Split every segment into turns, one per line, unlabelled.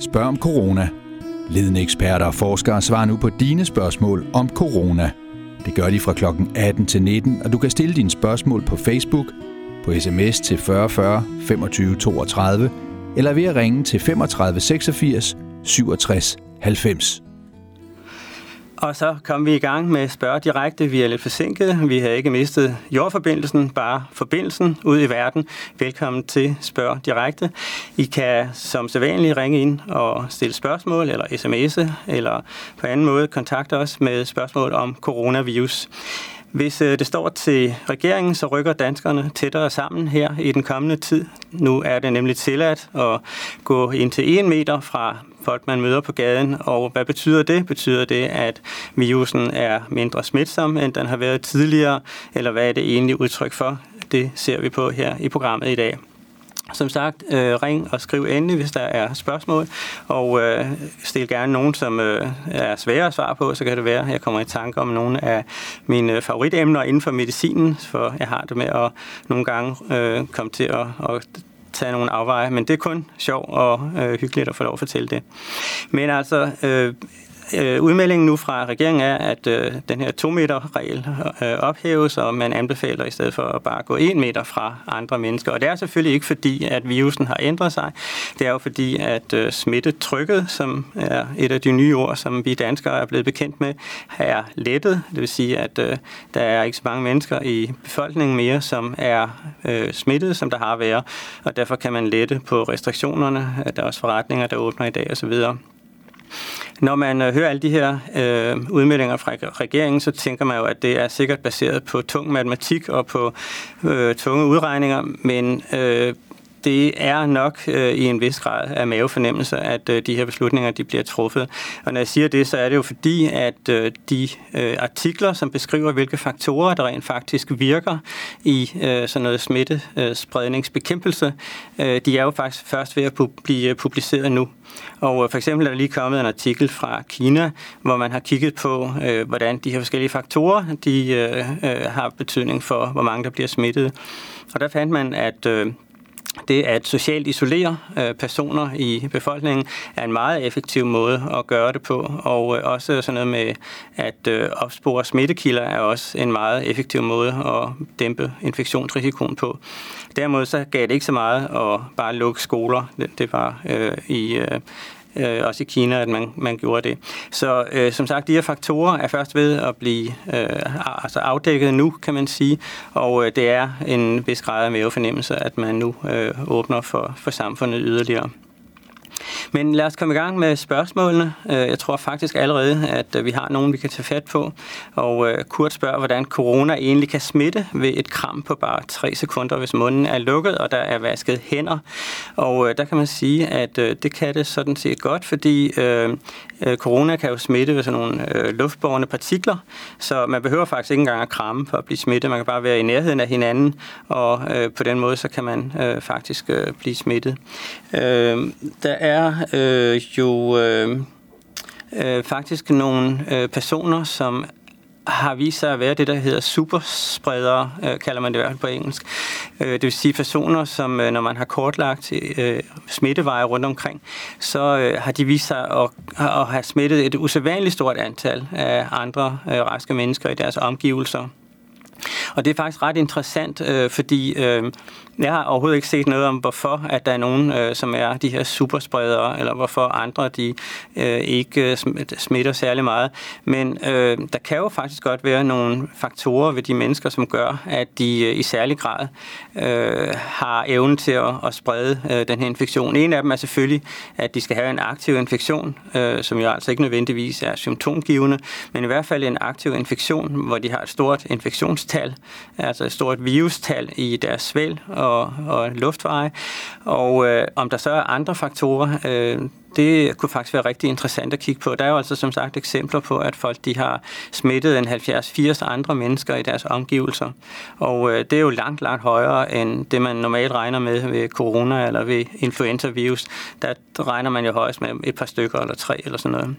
Spørg om corona. Ledende eksperter og forskere svarer nu på dine spørgsmål om corona. Det gør de fra kl. 18 til 19, og du kan stille dine spørgsmål på Facebook, på sms til 4040 40 25 32, eller ved at ringe til 35 86 67 90.
Og så kom vi i gang med spørg direkte. Vi er lidt forsinket. Vi har ikke mistet jordforbindelsen, bare forbindelsen ud i verden. Velkommen til Spørg Direkte. I kan som sædvanligt ringe ind og stille spørgsmål, eller sms'e, eller på anden måde kontakte os med spørgsmål om coronavirus. Hvis øh, det står til regeringen, så rykker danskerne tættere sammen her i den kommende tid. Nu er det nemlig tilladt at gå ind til en meter fra folk, man møder på gaden. Og hvad betyder det? Betyder det, at virusen er mindre smitsom, end den har været tidligere? Eller hvad er det egentlig udtryk for? Det ser vi på her i programmet i dag. Som sagt, øh, ring og skriv endelig, hvis der er spørgsmål, og øh, stil gerne nogen, som øh, er svære at svare på, så kan det være, at jeg kommer i tanke om nogle af mine øh, favoritemner inden for medicinen, for jeg har det med at nogle gange øh, komme til at, at tage nogle afveje, men det er kun sjov og øh, hyggeligt at få lov at fortælle det. Men altså, øh, øh, udmeldingen nu fra regeringen er, at øh, den her 2-meter-regel øh, ophæves, og man anbefaler i stedet for at bare gå 1 meter fra andre mennesker. Og det er selvfølgelig ikke fordi, at virusen har ændret sig. Det er jo fordi, at øh, smittetrykket, som er et af de nye ord, som vi danskere er blevet bekendt med, er lettet. Det vil sige, at øh, der er ikke så mange mennesker i befolkningen mere, som er øh, smittet, som der har været. Og derfor kan man lette på restriktionerne. Der er også forretninger, der åbner i dag osv. Når man øh, hører alle de her øh, udmeldinger fra regeringen, så tænker man jo, at det er sikkert baseret på tung matematik og på øh, tunge udregninger, men øh, det er nok øh, i en vis grad af mavefornemmelse, at øh, de her beslutninger de bliver truffet. Og når jeg siger det, så er det jo fordi, at øh, de øh, artikler, som beskriver, hvilke faktorer, der rent faktisk virker i øh, sådan noget smittespredningsbekæmpelse, øh, de er jo faktisk først ved at pu- blive publiceret nu. Og øh, for eksempel er der lige kommet en artikel fra Kina, hvor man har kigget på, øh, hvordan de her forskellige faktorer de øh, øh har betydning for, hvor mange der bliver smittet. Og der fandt man, at øh, det at socialt isolere øh, personer i befolkningen er en meget effektiv måde at gøre det på, og øh, også sådan noget med at øh, opspore smittekilder er også en meget effektiv måde at dæmpe infektionsrisikoen på. Derimod så gav det ikke så meget at bare lukke skoler. Det, det var øh, i øh, øh, også i Kina, at man, man gjorde det. Så øh, som sagt, de her faktorer er først ved at blive øh, altså afdækket nu, kan man sige, og øh, det er en vis grad af mavefornemmelse, at man nu øh, åbner for, for samfundet yderligere. Men lad os komme i gang med spørgsmålene. Øh, jeg tror faktisk allerede, at øh, vi har nogen, vi kan tage fat på. Og øh, Kurt spørger, hvordan corona egentlig kan smitte ved et kram på bare 3 sekunder, hvis munden er lukket, og der er vasket hænder. Og der kan man sige, at det kan det sådan set godt, fordi corona kan jo smitte ved sådan nogle luftborgende partikler, så man behøver faktisk ikke engang at kramme for at blive smittet. Man kan bare være i nærheden af hinanden, og på den måde så kan man faktisk blive smittet. Der er øh, jo øh, øh, faktisk nogle øh, personer, som har vist sig at være det, der hedder superspredere, øh, kalder man det i hvert fald på engelsk. Øh, det vil sige personer, som øh, når man har kortlagt øh, smitteveje rundt omkring, så øh, har de vist sig at, at have smittet et usædvanligt stort antal af andre øh, raske mennesker i deres omgivelser. Og det er faktisk ret interessant, øh, fordi øh, jeg har overhovedet ikke set noget om, hvorfor at der er nogen, øh, som er de her superspredere, eller hvorfor andre de øh, ikke øh, smitter særlig meget. Men øh, der kan jo faktisk godt være nogle faktorer ved de mennesker, som gør, at de øh, i særlig grad øh, har evnen til at, at sprede øh, den her infektion. En af dem er selvfølgelig, at de skal have en aktiv infektion, øh, som jo altså ikke nødvendigvis er symptomgivende, men i hvert fald en aktiv infektion, hvor de har et stort infektionstal, altså et stort virustal i deres svæl, og, og luftveje. Og øh, om der så er andre faktorer, øh, det kunne faktisk være rigtig interessant at kigge på. Der er jo altså som sagt eksempler på, at folk de har smittet en 70-80 andre mennesker i deres omgivelser. Og øh, det er jo langt, langt højere end det, man normalt regner med ved corona eller ved influenza-virus. Der regner man jo højst med et par stykker eller tre eller sådan noget.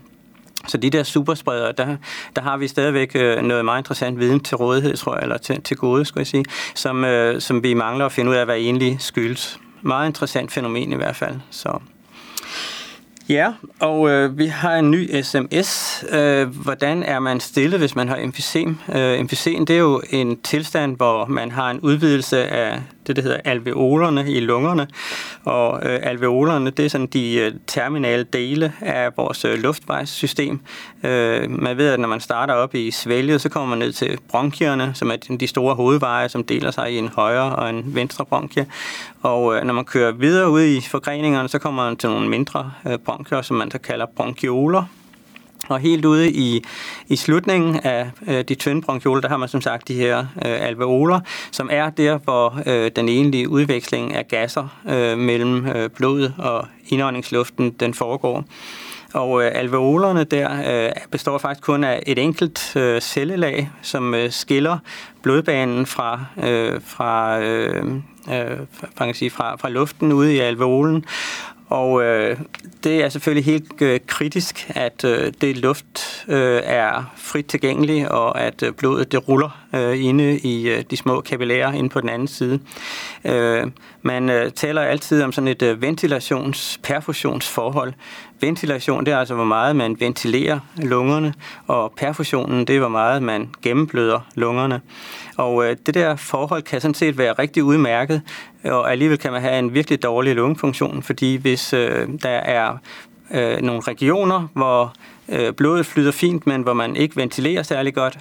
Så de der superspredere, der, der har vi stadigvæk øh, noget meget interessant viden til rådighed, tror jeg, eller til, til gode, skulle jeg sige, som, øh, som vi mangler at finde ud af, hvad egentlig skyldes. Meget interessant fænomen i hvert fald. Så. Ja, og øh, vi har en ny sms. Øh, hvordan er man stillet, hvis man har emfysem? Øh, emfysem, det er jo en tilstand, hvor man har en udvidelse af det, der hedder alveolerne i lungerne. Og øh, alveolerne, det er sådan de øh, terminale dele af vores øh, luftvejssystem. Øh, man ved, at når man starter op i svælget, så kommer man ned til bronkierne, som er de store hovedveje, som deler sig i en højre og en venstre bronkie. Og øh, når man kører videre ud i forgreningerne, så kommer man til nogle mindre øh, bronkier, som man så kalder bronkioler. Og helt ude i, i slutningen af øh, de tynde bronkioler, der har man som sagt de her øh, alveoler, som er der, hvor øh, den egentlige udveksling af gasser øh, mellem øh, blodet og indåndingsluften, den foregår. Og øh, alveolerne der øh, består faktisk kun af et enkelt øh, cellelag, som øh, skiller blodbanen fra, øh, fra, øh, øh, fra, sige, fra, fra luften ude i alveolen. Og øh, det er selvfølgelig helt øh, kritisk, at øh, det luft øh, er frit tilgængelig, og at øh, blodet det ruller øh, inde i øh, de små kapillærer inde på den anden side. Øh, man øh, taler altid om sådan et øh, ventilations-perfusionsforhold. Ventilation, det er altså, hvor meget man ventilerer lungerne, og perfusionen, det er, hvor meget man gennembløder lungerne. Og øh, det der forhold kan sådan set være rigtig udmærket, og alligevel kan man have en virkelig dårlig lungefunktion, fordi hvis øh, der er øh, nogle regioner, hvor øh, blodet flyder fint, men hvor man ikke ventilerer særlig godt,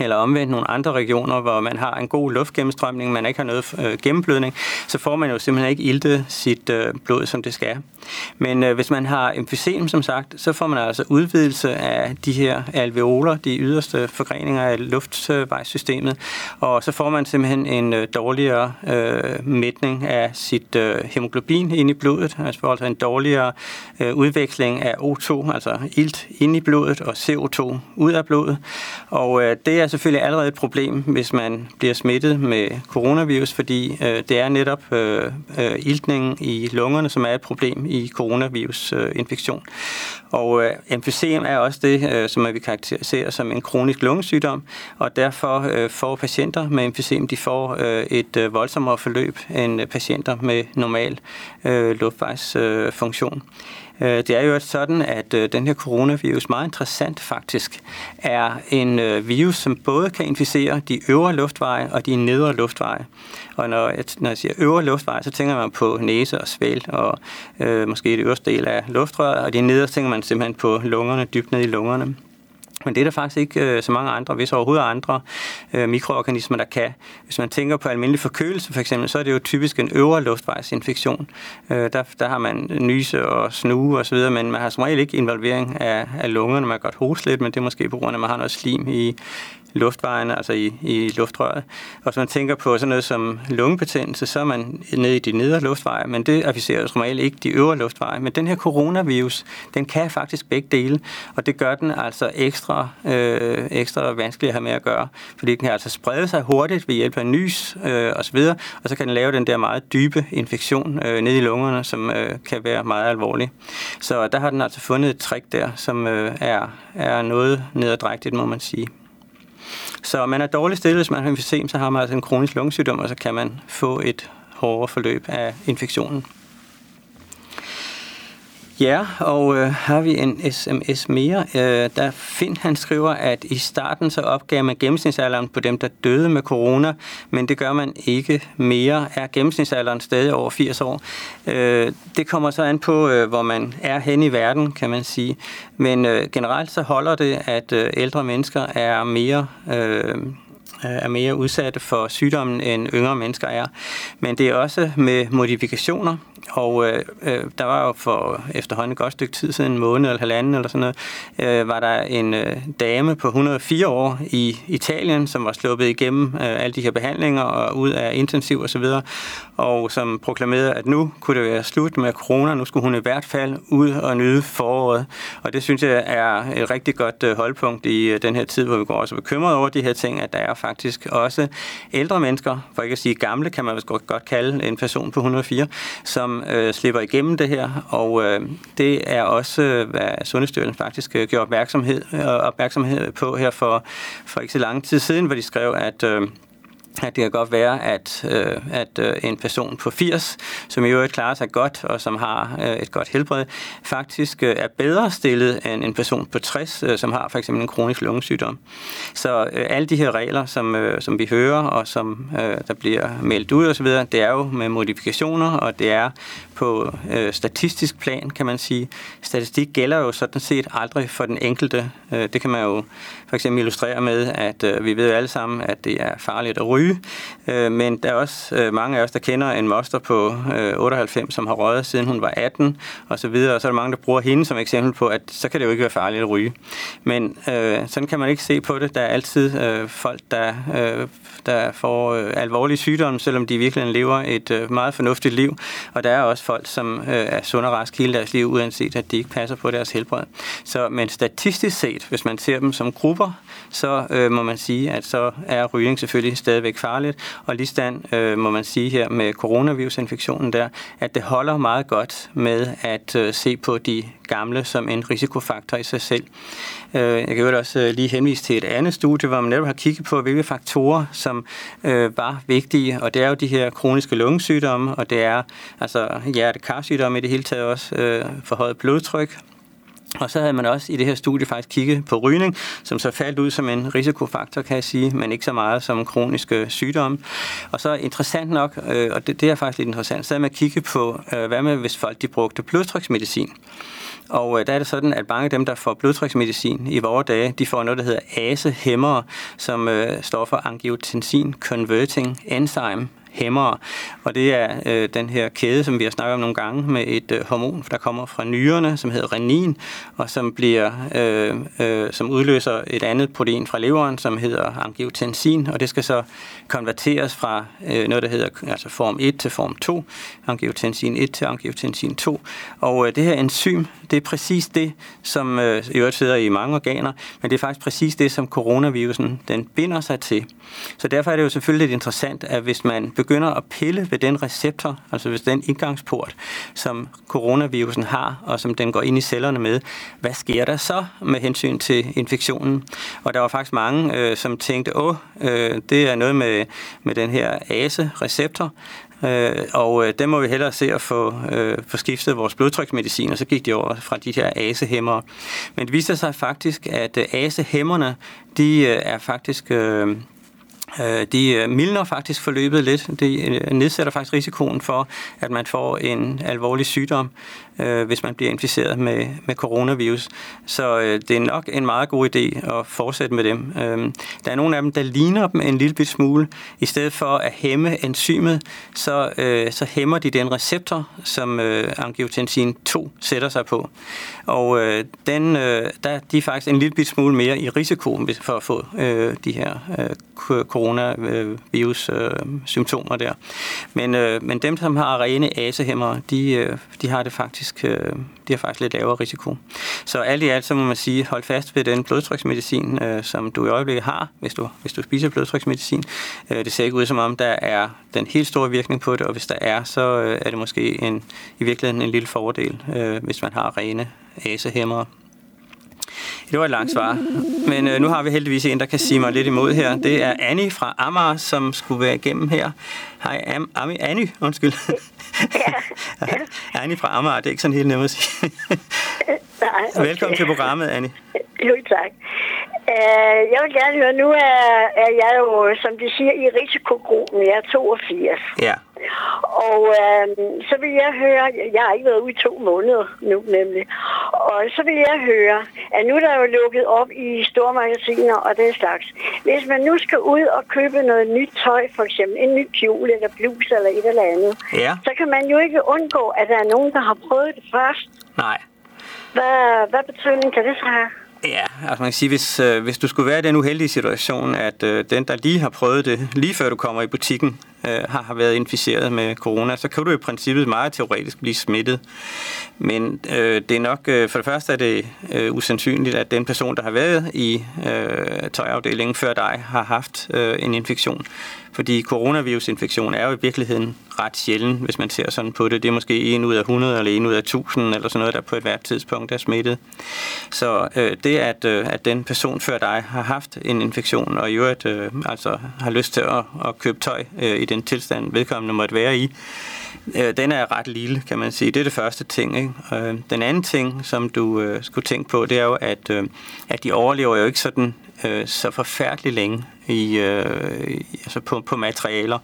eller omvendt nogle andre regioner, hvor man har en god luftgennemstrømning, man ikke har noget øh, gennemblødning, så får man jo simpelthen ikke iltet sit øh, blod, som det skal. Men øh, hvis man har emfysem, som sagt, så får man altså udvidelse af de her alveoler, de yderste forgreninger af luftvejssystemet, og så får man simpelthen en øh, dårligere øh, mætning af sit øh, hemoglobin ind i blodet, altså, altså en dårligere øh, udveksling af O2, altså ilt ind i blodet, og CO2 ud af blodet. Og øh, det det er selvfølgelig allerede et problem, hvis man bliver smittet med coronavirus, fordi øh, det er netop øh, øh, iltningen i lungerne, som er et problem i coronavirusinfektion. Øh, og øh, emfysem er også det, øh, som vi karakteriserer som en kronisk lungesygdom, og derfor øh, får patienter med emfysem, de får øh, et øh, voldsommere forløb end patienter med normal øh, luftvejsfunktion. Øh, Øh, det er jo sådan, at øh, den her coronavirus, meget interessant faktisk, er en øh, virus, som både kan inficere de øvre luftveje og de nedre luftveje. Og når jeg, når jeg siger øvre luftveje, så tænker man på næse og svæl og øh, måske det øverste del af luftrøret, og de nedre tænker man simpelthen på lungerne, dybt ned i lungerne. Men det er der faktisk ikke øh, så mange andre, hvis overhovedet andre øh, mikroorganismer, der kan. Hvis man tænker på almindelig forkølelse for eksempel, så er det jo typisk en øvre luftvejsinfektion. Øh, der, der har man nyse og snue osv., men man har som regel ikke involvering af, af lungerne. Man kan godt hoste lidt, men det er måske på grund af, at man har noget slim i, luftvejene, altså i, i luftrøret. Og hvis man tænker på sådan noget som lungebetændelse, så er man nede i de nedre luftveje, men det afficeres normalt ikke de øvre luftveje. Men den her coronavirus, den kan faktisk begge dele, og det gør den altså ekstra, øh, ekstra vanskelig at have med at gøre, fordi den kan altså sprede sig hurtigt ved hjælp af nys øh, osv., og så kan den lave den der meget dybe infektion øh, nede i lungerne, som øh, kan være meget alvorlig. Så der har den altså fundet et trick der, som øh, er, er noget nederdrægtigt, må man sige. Så man er dårligt stillet, hvis man har emfysem, så har man altså en kronisk lungesygdom, og så kan man få et hårdere forløb af infektionen. Ja, og øh, har vi en sms mere. Øh, der Finn han skriver, at i starten så opgav man gennemsnitsalderen på dem, der døde med corona, men det gør man ikke mere. Er gennemsnitsalderen stadig over 80 år? Øh, det kommer så an på, øh, hvor man er hen i verden, kan man sige. Men øh, generelt så holder det, at øh, ældre mennesker er mere... Øh, er mere udsatte for sygdommen, end yngre mennesker er. Men det er også med modifikationer. Og øh, øh, der var jo for efterhånden et godt stykke tid siden, en måned eller halvanden eller sådan noget, øh, var der en øh, dame på 104 år i Italien, som var sluppet igennem øh, alle de her behandlinger og ud af intensiv og så videre, og som proklamerede, at nu kunne det være slut med corona, nu skulle hun i hvert fald ud og nyde foråret. Og det synes jeg er et rigtig godt øh, holdpunkt i øh, den her tid, hvor vi går også bekymret over de her ting, at der er faktisk også ældre mennesker, for ikke at sige gamle, kan man godt, godt kalde en person på 104, som øh, slipper igennem det her, og øh, det er også, øh, hvad Sundhedsstyrelsen faktisk øh, gjorde opmærksomhed, øh, opmærksomhed på her for, for ikke så lang tid siden, hvor de skrev, at øh, at det kan godt være, at, øh, at øh, en person på 80, som i øvrigt klarer sig godt og som har øh, et godt helbred, faktisk øh, er bedre stillet end en person på 60, øh, som har for eksempel en kronisk lungesygdom. Så øh, alle de her regler, som, øh, som vi hører og som øh, der bliver meldt ud osv., det er jo med modifikationer, og det er på øh, statistisk plan, kan man sige. Statistik gælder jo sådan set aldrig for den enkelte. Øh, det kan man jo for eksempel illustrere med, at øh, vi ved jo alle sammen, at det er farligt at ryge, øh, men der er også øh, mange af os, der kender en moster på øh, 98, som har røget siden hun var 18 og så videre, og så er der mange, der bruger hende som eksempel på, at så kan det jo ikke være farligt at ryge. Men øh, sådan kan man ikke se på det. Der er altid øh, folk, der, øh, der får øh, alvorlige sygdomme, selvom de virkelig lever et øh, meget fornuftigt liv, og der er også folk, som øh, er sund og rask hele deres liv, uanset at de ikke passer på deres helbred. Så, men statistisk set, hvis man ser dem som grupper, så øh, må man sige, at så er rygning selvfølgelig stadigvæk farligt, og lige stand øh, må man sige her med coronavirusinfektionen der, at det holder meget godt med at øh, se på de gamle som en risikofaktor i sig selv. Øh, jeg kan jo også øh, lige henvise til et andet studie, hvor man netop har kigget på, hvilke faktorer, som øh, var vigtige, og det er jo de her kroniske lungesygdomme, og det er altså hjertekarsygdomme i det hele taget også, forhøjet blodtryk, og så havde man også i det her studie faktisk kigget på rygning, som så faldt ud som en risikofaktor, kan jeg sige, men ikke så meget som kroniske sygdomme. Og så interessant nok, øh, og det, det er faktisk lidt interessant, så havde man kigget på, øh, hvad med hvis folk de brugte blodtryksmedicin. Og øh, der er det sådan, at mange af dem, der får blodtryksmedicin i vore dage, de får noget, der hedder ASE-hæmmere, som øh, står for angiotensin converting enzyme hæmmere. Og det er øh, den her kæde, som vi har snakket om nogle gange, med et øh, hormon, der kommer fra nyrerne, som hedder renin, og som, bliver, øh, øh, som udløser et andet protein fra leveren, som hedder angiotensin, og det skal så konverteres fra øh, noget, der hedder altså form 1 til form 2, angiotensin 1 til angiotensin 2. Og øh, det her enzym, det er præcis det, som øh, i øvrigt sidder i mange organer, men det er faktisk præcis det, som coronavirusen den binder sig til. Så derfor er det jo selvfølgelig lidt interessant, at hvis man begynder at pille ved den receptor, altså ved den indgangsport, som coronavirusen har, og som den går ind i cellerne med, hvad sker der så med hensyn til infektionen? Og der var faktisk mange, øh, som tænkte, åh, øh, det er noget med, med den her ASE-receptor, Øh, og øh, den må vi hellere se at få, øh, få skiftet vores blodtryksmedicin, og så gik de over fra de her asehæmmere. Men det viste sig faktisk, at øh, asehæmmerne, de øh, er faktisk... Øh, Øh, de øh, mildner faktisk forløbet lidt. Det øh, nedsætter faktisk risikoen for, at man får en alvorlig sygdom, øh, hvis man bliver inficeret med, med coronavirus. Så øh, det er nok en meget god idé at fortsætte med dem. Øh, der er nogle af dem, der ligner dem en lille smule. I stedet for at hæmme enzymet, så, øh, så hæmmer de den receptor, som angiotensin 2 sætter sig på. Og den, der, de er faktisk en lille smule mere i risiko for at få de her coronavirus-symptomer der. Men, øh, men dem, som har rene asehæmmer, de, øh, de har det faktisk, øh, de har faktisk lidt lavere risiko. Så alt i alt, så må man sige, hold fast ved den blodtryksmedicin, øh, som du i øjeblikket har, hvis du, hvis du spiser blodtryksmedicin. Øh, det ser ikke ud som om, der er den helt store virkning på det, og hvis der er, så øh, er det måske en, i virkeligheden en lille fordel, hvis man har rene asehæmmere. Det var et langt svar. Men øh, nu har vi heldigvis en, der kan sige mig lidt imod her. Det er Annie fra Amager, som skulle være igennem her. Hej, Am Ami, Annie, undskyld. Ja. Annie fra Amager, det er ikke sådan helt nemt at sige. Nej, okay. Velkommen til programmet, Annie.
Jo, tak. Uh, jeg vil gerne høre, nu er, er jeg jo, som de siger, i risikogruppen. Jeg er 82.
Ja.
Og øh, så vil jeg høre, jeg har ikke været ude i to måneder nu nemlig, og så vil jeg høre, at nu der er jo lukket op i store magasiner og den slags. Hvis man nu skal ud og købe noget nyt tøj, for eksempel en ny kjole eller bluse eller et eller andet,
ja.
så kan man jo ikke undgå, at der er nogen, der har prøvet det først.
Nej.
Hvad, hvad betydning kan det så have?
Ja, altså man kan sige, hvis, øh, hvis du skulle være i den uheldige situation, at øh, den, der lige har prøvet det, lige før du kommer i butikken, øh, har, har været inficeret med corona, så kan du i princippet meget teoretisk blive smittet. Men øh, det er nok, øh, for det første er det øh, usandsynligt, at den person, der har været i øh, tøjafdelingen før dig, har haft øh, en infektion. Fordi coronavirusinfektion er jo i virkeligheden ret sjælden, hvis man ser sådan på det. Det er måske en ud af 100 eller en ud af 1000 eller sådan noget, der på et hvert tidspunkt er smittet. Så øh, det det, at, øh, at den person før dig har haft en infektion, og i øvrigt øh, altså, har lyst til at, at købe tøj øh, i den tilstand, vedkommende måtte være i, øh, den er ret lille, kan man sige. Det er det første ting. Ikke? Øh, den anden ting, som du øh, skulle tænke på, det er jo, at, øh, at de overlever jo ikke sådan øh, så forfærdeligt længe i, øh, altså på, på materialer.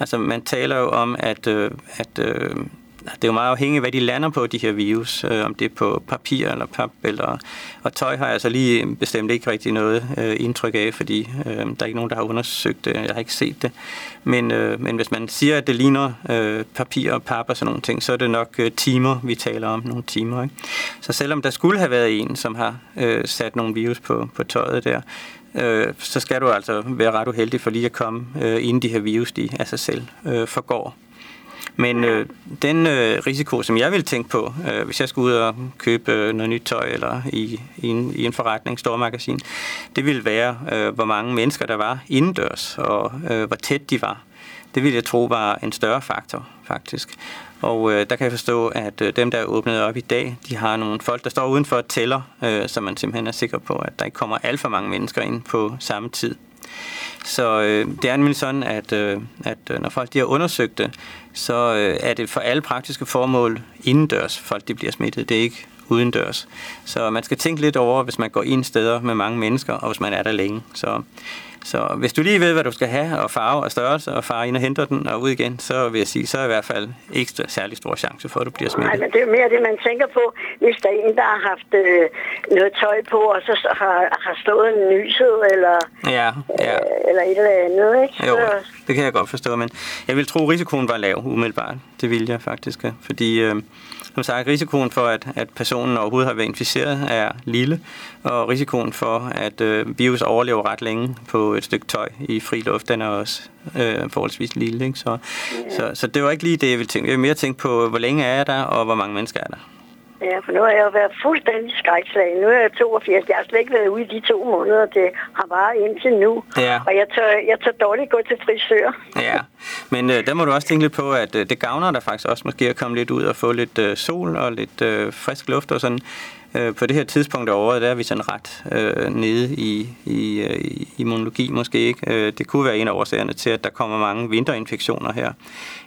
Altså man taler jo om, at, øh, at øh, det er jo meget afhængigt hvad de lander på, de her virus. Øh, om det er på papir eller pap. Eller, og tøj har jeg altså lige bestemt ikke rigtig noget øh, indtryk af, fordi øh, der er ikke nogen, der har undersøgt det. Jeg har ikke set det. Men, øh, men hvis man siger, at det ligner øh, papir og pap og sådan nogle ting, så er det nok øh, timer, vi taler om. Nogle timer. Ikke? Så selvom der skulle have været en, som har øh, sat nogle virus på, på tøjet der, øh, så skal du altså være ret uheldig for lige at komme, øh, inden de her virus de af sig selv øh, forgår. Men øh, den øh, risiko, som jeg vil tænke på, øh, hvis jeg skulle ud og købe øh, noget nyt tøj eller i, i, en, i en forretning, stormagasin, det ville være, øh, hvor mange mennesker der var indendørs, og øh, hvor tæt de var. Det ville jeg tro var en større faktor, faktisk. Og øh, der kan jeg forstå, at øh, dem, der er åbnet op i dag, de har nogle folk, der står udenfor og tæller, øh, så man simpelthen er sikker på, at der ikke kommer alt for mange mennesker ind på samme tid. Så øh, det er nemlig sådan, at, øh, at øh, når folk de har undersøgt det, så øh, er det for alle praktiske formål indendørs, folk de bliver smittet. Det er ikke udendørs. Så man skal tænke lidt over, hvis man går ind steder med mange mennesker, og hvis man er der længe. Så så hvis du lige ved, hvad du skal have, og farve og størrelse, og far ind og henter den og ud igen, så vil jeg sige, så er i hvert fald ikke særlig stor chance for, at du bliver smittet.
Nej, men det er mere det, man tænker på, hvis der er en, der har haft øh, noget tøj på, og så har, har stået nyset, eller,
ja, ja. Øh,
eller et eller andet, ikke?
Jo, det kan jeg godt forstå, men jeg vil tro, at risikoen var lav umiddelbart. Det vil jeg faktisk, fordi... Øh, som sagt, risikoen for, at, at personen overhovedet har været inficeret, er lille, og risikoen for, at øh, virus overlever ret længe på et stykke tøj i fri luft, den er også øh, forholdsvis lille. Ikke? Så, så, så det var ikke lige det, jeg ville tænke. Jeg ville mere tænke på, hvor længe er jeg der, og hvor mange mennesker er der.
Ja, for nu har jeg jo været fuldstændig skrækslagen. Nu er jeg 82. Jeg har slet ikke været ude i de to måneder, det har varet indtil nu.
Ja.
Og jeg tør, jeg tør dårligt gå til frisør.
Ja, men øh, der må du også tænke lidt på, at øh, det gavner dig faktisk også måske at komme lidt ud og få lidt øh, sol og lidt øh, frisk luft og sådan. Øh, på det her tidspunkt af året, der er vi sådan ret øh, nede i, i, øh, immunologi måske ikke. Øh, det kunne være en af årsagerne til, at der kommer mange vinterinfektioner her.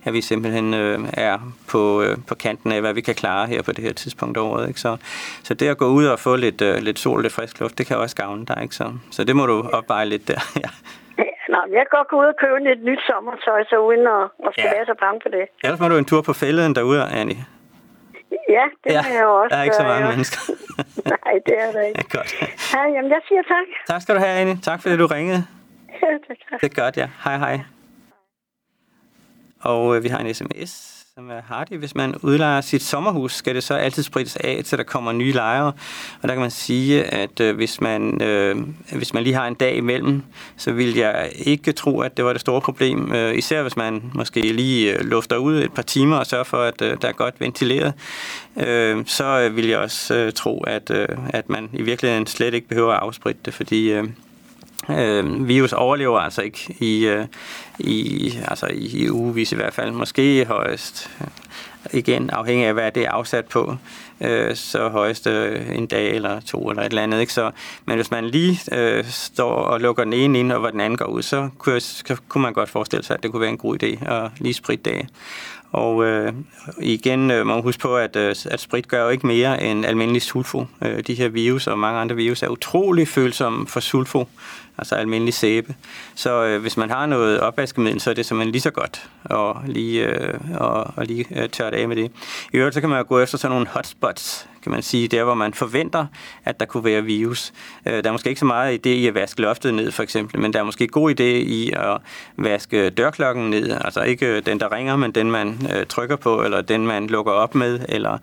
At vi simpelthen øh, er på, øh, på kanten af, hvad vi kan klare her på det her tidspunkt af året. Ikke? Så, så det at gå ud og få lidt, øh, lidt sol lidt frisk luft, det kan også gavne dig. Ikke? Så, så det må du opveje lidt der. ja.
Nå, men jeg kan godt gå ud og købe lidt nyt sommertøj, så uden at, at skal ja. være så bange for det.
Ellers må du en tur på fælleden derude, Annie.
Ja, det ja, har jeg også.
Der er ikke så mange mennesker.
Nej, det er der ikke.
Ja, godt.
Ja, jamen, jeg siger tak.
Tak skal du have, Annie. Tak fordi du ringede.
Ja, tak.
Det er godt, ja. Hej, hej. Og øh, vi har en sms som er hardy. Hvis man udlejer sit sommerhus, skal det så altid sprittes af, til der kommer nye lejere. Og der kan man sige, at øh, hvis, man, øh, hvis man lige har en dag imellem, så vil jeg ikke tro, at det var det store problem. Øh, især hvis man måske lige øh, lufter ud et par timer og sørger for, at øh, der er godt ventileret, øh, så vil jeg også øh, tro, at, øh, at man i virkeligheden slet ikke behøver at afspritte det, fordi... Øh, Øh, virus overlever altså ikke i, øh, i, altså i, i ugevis i hvert fald. Måske højst, igen afhængig af hvad det er afsat på, øh, så højst øh, en dag eller to eller et eller andet. Ikke? Så, men hvis man lige øh, står og lukker den ene ind, og hvor den anden går ud, så kunne, så kunne man godt forestille sig, at det kunne være en god idé at lige spritte det og øh, igen øh, må man huske på, at, øh, at sprit gør jo ikke mere end almindelig sulfo. Øh, de her virus og mange andre virus er utrolig følsomme for sulfo, altså almindelig sæbe. Så øh, hvis man har noget op opvaskemiddel, så er det simpelthen lige så godt at lige, øh, og, og lige øh, tørre det af med det. I øvrigt så kan man jo gå efter sådan nogle hotspots, kan man sige, der hvor man forventer, at der kunne være virus. Øh, der er måske ikke så meget idé i at vaske loftet ned, for eksempel, men der er måske god idé i at vaske dørklokken ned, altså ikke øh, den, der ringer, men den, man øh, trykker på, eller den, man lukker op med, eller,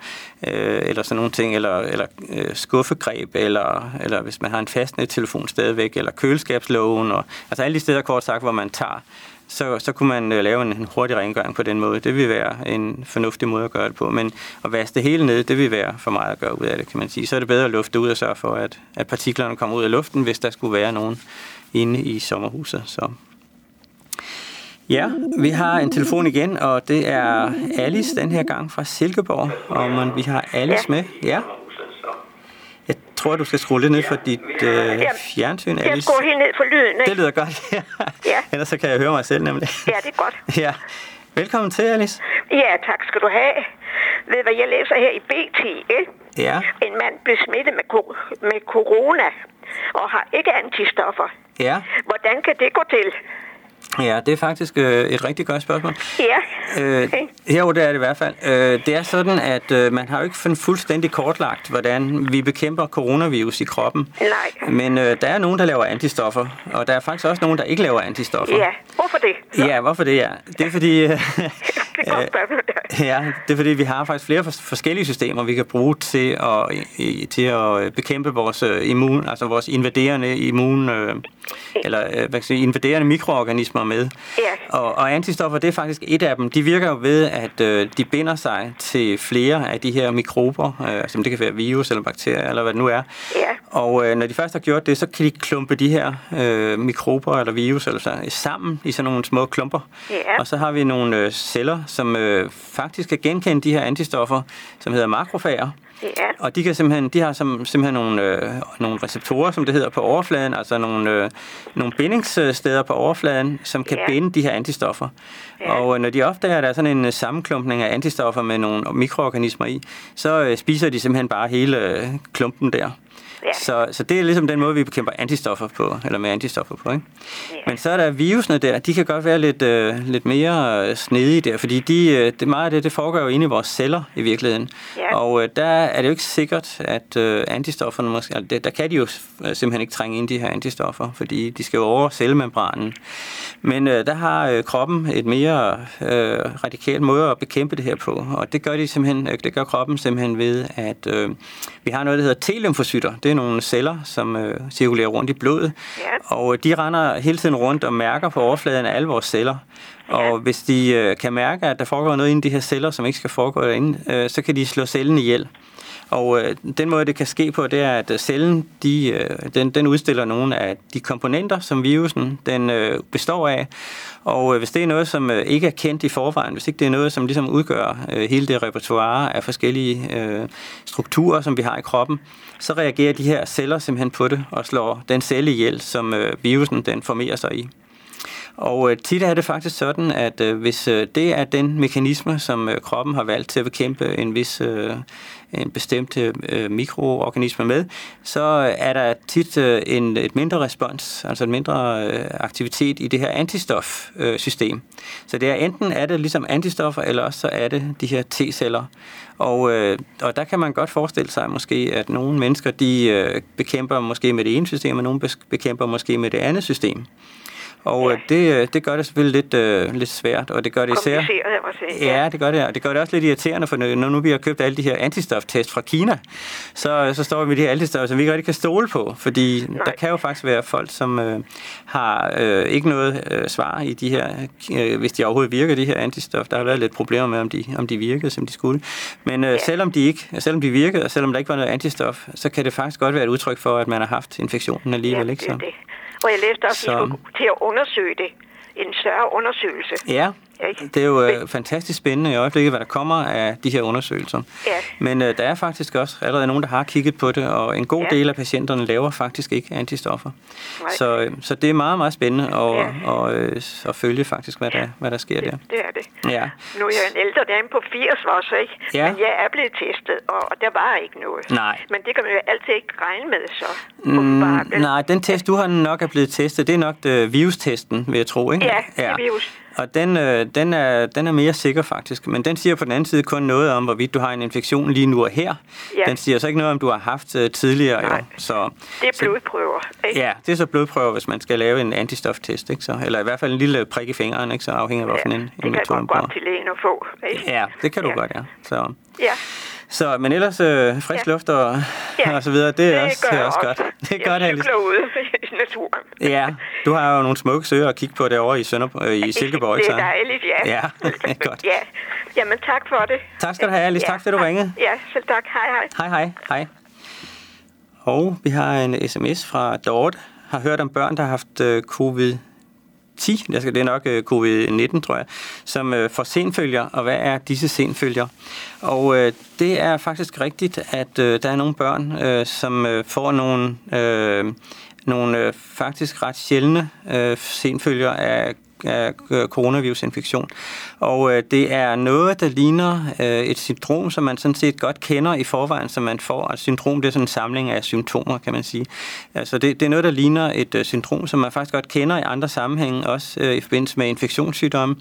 øh, eller sådan nogle ting, eller, eller øh, skuffegreb, eller, eller hvis man har en fastnettelefon stadigvæk, eller køleskabslågen, og, altså alle de steder kort sagt, hvor man tager så, så kunne man øh, lave en, en hurtig rengøring på den måde. Det vil være en fornuftig måde at gøre det på. Men at vaske det hele ned, det vil være for meget at gøre ud af det, kan man sige. Så er det bedre at lufte ud og sørge for, at, at partiklerne kommer ud af luften, hvis der skulle være nogen inde i sommerhuset. Så. Ja, vi har en telefon igen, og det er Alice den her gang fra Silkeborg. Og man, vi har Alice med. Ja. Jeg tror, du skal skrue lidt ned for dit øh, fjernsyn,
Jeg
Alice.
skruer helt ned for lyden, ikke?
Det lyder godt, ja.
Ja.
Ellers så kan jeg høre mig selv nemlig.
Ja, det er godt.
ja. Velkommen til, Alice.
Ja, tak skal du have. Ved hvad jeg læser her i BT, ikke?
Ja.
En mand blev smittet med, ko- med corona og har ikke antistoffer.
Ja.
Hvordan kan det gå til?
Ja, det er faktisk øh, et rigtig godt spørgsmål.
Ja.
Øh,
Okay.
jo, det er det i hvert fald. Øh, det er sådan, at øh, man har jo ikke fu- fuldstændig kortlagt, hvordan vi bekæmper coronavirus i kroppen.
Nej.
Men øh, der er nogen, der laver antistoffer, og der er faktisk også nogen, der ikke laver antistoffer.
Ja, hvorfor det? Så,
Ja, hvorfor det, ja? Det er fordi... Øh,
det er godt spørgsmål.
Ja, det er fordi, vi har faktisk flere fors- forskellige systemer, vi kan bruge til at, til at øh, bekæmpe vores øh, immun, altså vores invaderende immun, øh, eller hvad kan sige, invaderende mikroorganismer med.
Ja.
Og, og antistoffer, det er faktisk et af dem. De virker jo ved, at de binder sig til flere af de her mikrober, som det kan være virus eller bakterier, eller hvad det nu er.
Ja.
Og når de først har gjort det, så kan de klumpe de her øh, mikrober eller virus eller så, sammen i sådan nogle små klumper.
Ja.
Og så har vi nogle celler, som øh, faktisk kan genkende de her antistoffer, som hedder makrofager.
Ja.
Og de, kan simpelthen, de har som, simpelthen nogle, øh, nogle receptorer, som det hedder, på overfladen, altså nogle, øh, nogle bindingssteder på overfladen, som kan
Ja.
binde de her antistoffer.
Ja.
Og øh, når de opdager, at der er sådan en øh, sammenklumpning af antistoffer med nogle mikroorganismer i, så øh, spiser de simpelthen bare hele øh, klumpen der.
Ja.
Så, så det er ligesom den måde, vi bekæmper antistoffer på, eller med antistoffer på. Ikke?
Ja.
Men så er der virusene der, de kan godt være lidt, øh, lidt mere øh, snedige der, fordi de, øh, det meget af det, det foregår jo inde i vores celler i virkeligheden.
Ja.
Og øh, der er det jo ikke sikkert, at øh, antistofferne måske, altså, der kan de jo øh, simpelthen ikke trænge ind de her antistoffer, fordi de skal jo over cellemembranen. Men øh, der har øh, kroppen et mere øh, radikalt måde at bekæmpe det her på, og det gør, de simpelthen, øh, det gør kroppen simpelthen ved, at øh, vi har noget, der hedder T-lymfocytter. Det er nogle celler, som øh, cirkulerer rundt i blodet,
Ja.
og øh, de render hele tiden rundt og mærker på overfladen af alle vores celler. Og hvis de øh, kan mærke, at der foregår noget inde i de her celler, som ikke skal foregå derinde, øh, så kan de slå cellen ihjel. Og øh, den måde, det kan ske på, det er, at øh, cellen de, øh, den, den udstiller nogle af de komponenter, som virusen den øh, består af. Og øh, hvis det er noget, som øh, ikke er kendt i forvejen, hvis ikke det er noget, som ligesom udgør øh, hele det repertoire af forskellige øh, strukturer, som vi har i kroppen, så reagerer de her celler simpelthen på det og slår den celle ihjel, som øh, virusen den formerer sig i. Og øh, tit er det faktisk sådan, at øh, hvis øh, det er den mekanisme, som øh, kroppen har valgt til at bekæmpe en vis øh, en bestemt øh, mikroorganisme med, så er der tit øh, en, et mindre respons, altså en mindre øh, aktivitet i det her antistofsystem. Øh, system. så det er enten er det ligesom antistoffer, eller også så er det de her T-celler. Og, øh, og der kan man godt forestille sig måske, at nogle mennesker de øh, bekæmper måske med det ene system, og nogle bekæmper måske med det andet system. Og
Ja.
ja. det, øh, det gør det selvfølgelig lidt, øh, lidt svært, og det gør det især... Ja, det gør det, og det gør det også lidt irriterende, for når nu vi har købt alle de her antistoftest fra Kina, så, så står vi med de her antistoffer, som vi ikke rigtig kan stole på, fordi Nej. der kan jo faktisk være folk, som øh, har øh, ikke noget øh, svar i de her, øh, hvis de overhovedet virker, de her antistof. Der har været lidt problemer med, om de, om de virkede, som de skulle. Men øh,
Ja.
selvom de ikke, selvom de virkede, og selvom der ikke var noget antistof, så kan det faktisk godt være et udtryk for, at man har haft infektionen alligevel,
ja,
ikke
det er
så?
det. Og jeg læste også, at
Så-
I skulle til at undersøge det. En større undersøgelse.
Ja,
Ikke?
det er jo øh, fantastisk spændende i øjeblikket, hvad der kommer af de her undersøgelser.
Ja.
Men øh, der er faktisk også allerede nogen, der har kigget på det, og en god
Ja.
del af patienterne laver faktisk ikke antistoffer.
Nej.
Så, øh, så det er meget, meget spændende at,
Ja.
og, øh, at følge faktisk, hvad der, hvad der sker der.
Det er det.
Ja.
Nu er jeg en ældre dame på 80 også, ikke?
Ja.
Men jeg er blevet testet, og, og der var ikke noget.
Nej.
Men det kan man jo altid ikke regne med, så.
Mm, nej, den test, du har nok er blevet testet, det er nok det, virustesten, vil jeg tro, ikke?
Ja, det er virus.
Og den, øh, den, er, den er mere sikker faktisk, men den siger på den anden side kun noget om, hvorvidt du har en infektion lige nu og her.
Ja.
Den siger så ikke noget om, du har haft øh, tidligere.
Nej.
Jo. Så,
Det er blodprøver, ikke?
Ja, det er så blodprøver, hvis man skal lave en antistoftest, ikke? Så, eller i hvert fald en lille prik i fingeren, ikke? så afhængig af, hvilken en,
det
en
kan jeg
metode
godt til lægen og få. Ikke?
Ja, det kan du
Ja.
godt, ja. Så,
Ja,
så, men ellers øh, frisk
Ja.
luft og,
ja.
og så videre, det er, også, det er
jeg
også godt. Det er
jeg
godt, Alice.
cykler ude i naturen.
Ja, du har jo nogle smukke søer at kigge på derovre i, Sønder, øh, i Silkeborg, ikke
Det er dejligt, ja.
Ja, godt.
Ja, jamen tak for det.
Tak skal du have, Alice. Tak, fordi du ringede.
Ja, selv tak. Hej, hej.
Hej, hej. Hej. Og vi har en sms fra Dorte. Har hørt om børn, der har haft øh, covid 10, det er nok øh, covid-19, tror jeg, som øh, får senfølger, og hvad er disse senfølger? Og øh, det er faktisk rigtigt, at øh, der er nogle børn, øh, som øh, får nogle, øh, nogle øh, faktisk ret sjældne øh, senfølger af af øh, coronavirusinfektion. Og øh, det er noget, der ligner øh, et syndrom, som man sådan set godt kender i forvejen, som man får. Altså syndrom, det er sådan en samling af symptomer, kan man sige. Altså det, det er noget, der ligner et øh, syndrom, som man faktisk godt kender i andre sammenhænge, også øh, i forbindelse med infektionssygdomme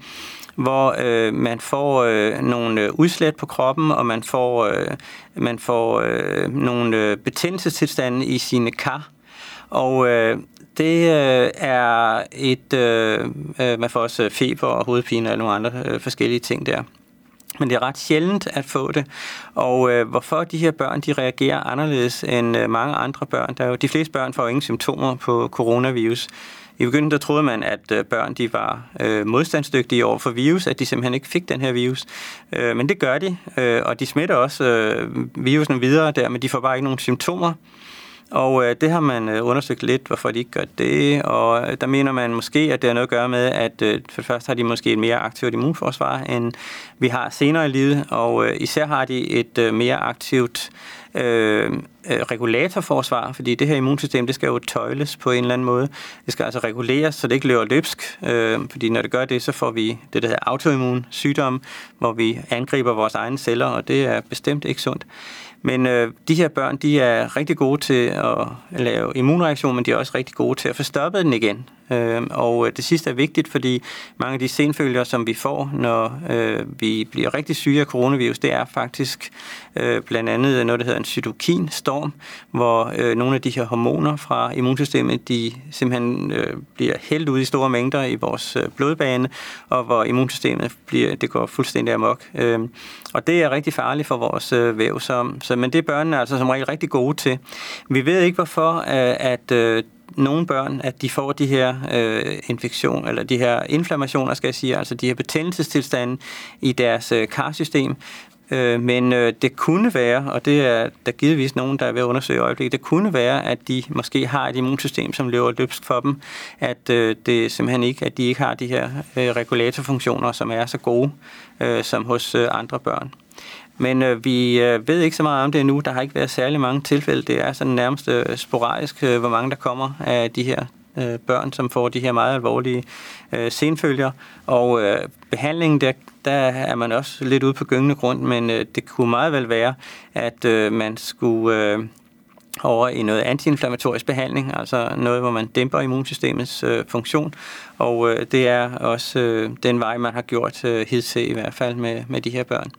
hvor øh, man får øh, nogle øh, udslæt på kroppen, og man får, øh, man får øh, nogle øh, betændelsestilstande i sine kar. Og øh, det øh, er et... Øh, øh man får også øh, feber og hovedpine og nogle andre øh, forskellige ting der. Men det er ret sjældent at få det. Og øh, hvorfor de her børn de reagerer anderledes end øh, mange andre børn? Der er jo, de fleste børn får ingen symptomer på coronavirus. I begyndelsen der troede man, at øh, børn de var øh, modstandsdygtige over for virus, at de simpelthen ikke fik den her virus. Øh, men det gør de, øh, og de smitter også øh, virusen videre der, men de får bare ikke nogen symptomer. Og øh, det har man øh, undersøgt lidt, hvorfor de ikke gør det, og øh, der mener man måske, at det har noget at gøre med, at øh, for det første har de måske et mere aktivt immunforsvar, end vi har senere i livet, og øh, især har de et øh, mere aktivt øh, øh regulatorforsvar, fordi det her immunsystem, det skal jo tøjles på en eller anden måde. Det skal altså reguleres, så det ikke løber løbsk, øh, fordi når det gør det, så får vi det, der hedder autoimmun sygdom, hvor vi angriber vores egne celler, og det er bestemt ikke sundt. Men øh, de her børn, de er rigtig gode til at lave immunreaktion, men de er også rigtig gode til at få stoppet den igen. Øhm, øh, og det sidste er vigtigt, fordi mange af de senfølger, som vi får, når øh, vi bliver rigtig syge af coronavirus, det er faktisk øh, blandt andet noget, der hedder en cytokinstorm, hvor øh, nogle af de her hormoner fra immunsystemet, de simpelthen øh, bliver hældt ud i store mængder i vores øh, blodbane, og hvor immunsystemet bliver, det går fuldstændig amok. Øh, og det er rigtig farligt for vores øh, væv, så, så, men det er børnene altså som regel rigtig gode til. Vi ved ikke, hvorfor øh, at øh, nogle børn, at de får de her øh, infektion eller de her inflammationer, skal jeg sige, altså de her betændelsestilstande i deres øh, karsystem. Øh, men øh, det kunne være, og det er der givetvis nogen, der er ved at undersøge i øjeblikket, det kunne være, at de måske har et immunsystem, som løber løbsk for dem, at øh, det simpelthen ikke, at de ikke har de her øh, regulatorfunktioner, som er så gode øh, som hos øh, andre børn. Men øh, vi øh, ved ikke så meget om det endnu. Der har ikke været særlig mange tilfælde. Det er sådan nærmest øh, sporadisk, øh, hvor mange der kommer af de her øh, børn, som får de her meget alvorlige øh, senfølger. Og øh, behandlingen, der, der er man også lidt ude på gyngende grund, men øh, det kunne meget vel være, at øh, man skulle... Øh, over i noget antiinflammatorisk behandling, altså noget, hvor man dæmper immunsystemets øh, funktion. Og øh, det er også øh, den vej, man har gjort øh, hidtil i hvert fald med, med de her børn.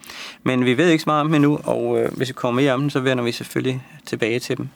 Men vi ved ikke så meget om dem endnu, og øh, hvis vi kommer mere om dem, så vender vi selvfølgelig tilbage til dem.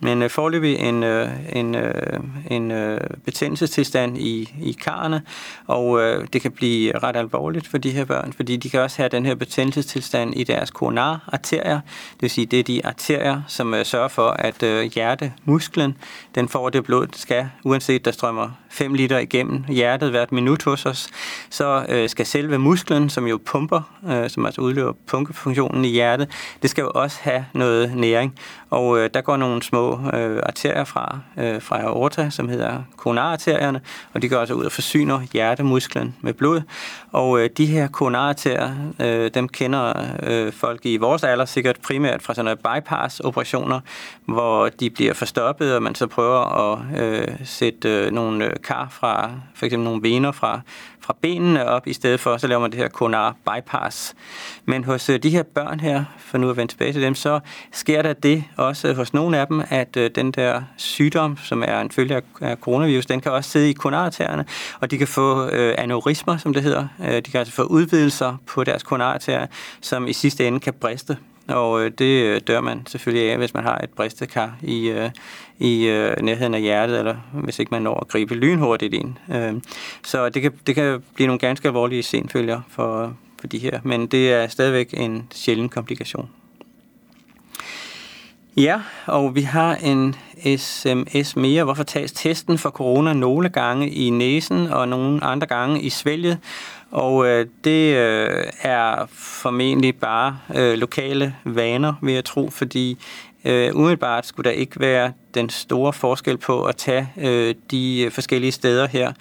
Men øh, forløbig en, øh, en, øh, en øh, betændelsestilstand i, i karrene, og øh, det kan blive ret alvorligt for de her børn, fordi de kan også have den her betændelsestilstand i deres koronararterier, det vil sige, det er de arterier, som øh, sørger for, at øh, hjertemusklen, den får det blod, det skal, uanset der strømmer 5 liter igennem hjertet hvert minut hos os, så øh, skal selve musklen, som jo pumper, øh, som altså udløber pumpefunktionen i hjertet, det skal jo også have noget næring. Og øh, der går nogle små øh, arterier fra, øh, fra aorta, som hedder koronararterierne, og de går altså ud og forsyner hjertemusklen med blod. Og øh, de her koronararterier, øh, dem kender øh, folk i vores alder sikkert primært fra sådan nogle bypass-operationer, hvor de bliver forstoppet, og man så prøver at øh, sætte øh, nogle øh, kar fra, for eksempel nogle vener fra, fra benene op, i stedet for, så laver man det her konar bypass. Men hos øh, de her børn her, for nu at vende tilbage til dem, så sker der det også hos nogle af dem, at øh, den der sygdom, som er en følge af coronavirus, den kan også sidde i konartærerne, og de kan få øh, aneurismer, som det hedder. De kan altså få udvidelser på deres konartærer, som i sidste ende kan briste og øh, det øh, dør man selvfølgelig af, hvis man har et bristekar i, øh, i øh, nærheden af hjertet, eller hvis ikke man når at gribe lynhurtigt ind. Øh, så det kan, det kan blive nogle ganske alvorlige senfølger for, for de her, men det er stadigvæk en sjælden komplikation. Ja, og vi har en sms mere. Hvorfor tages testen for corona nogle gange i næsen og nogle andre gange i svælget? Og øh, det øh, er formentlig bare øh, lokale vaner, vil jeg tro, fordi øh, umiddelbart skulle der ikke være den store forskel på at tage øh, de forskellige steder her.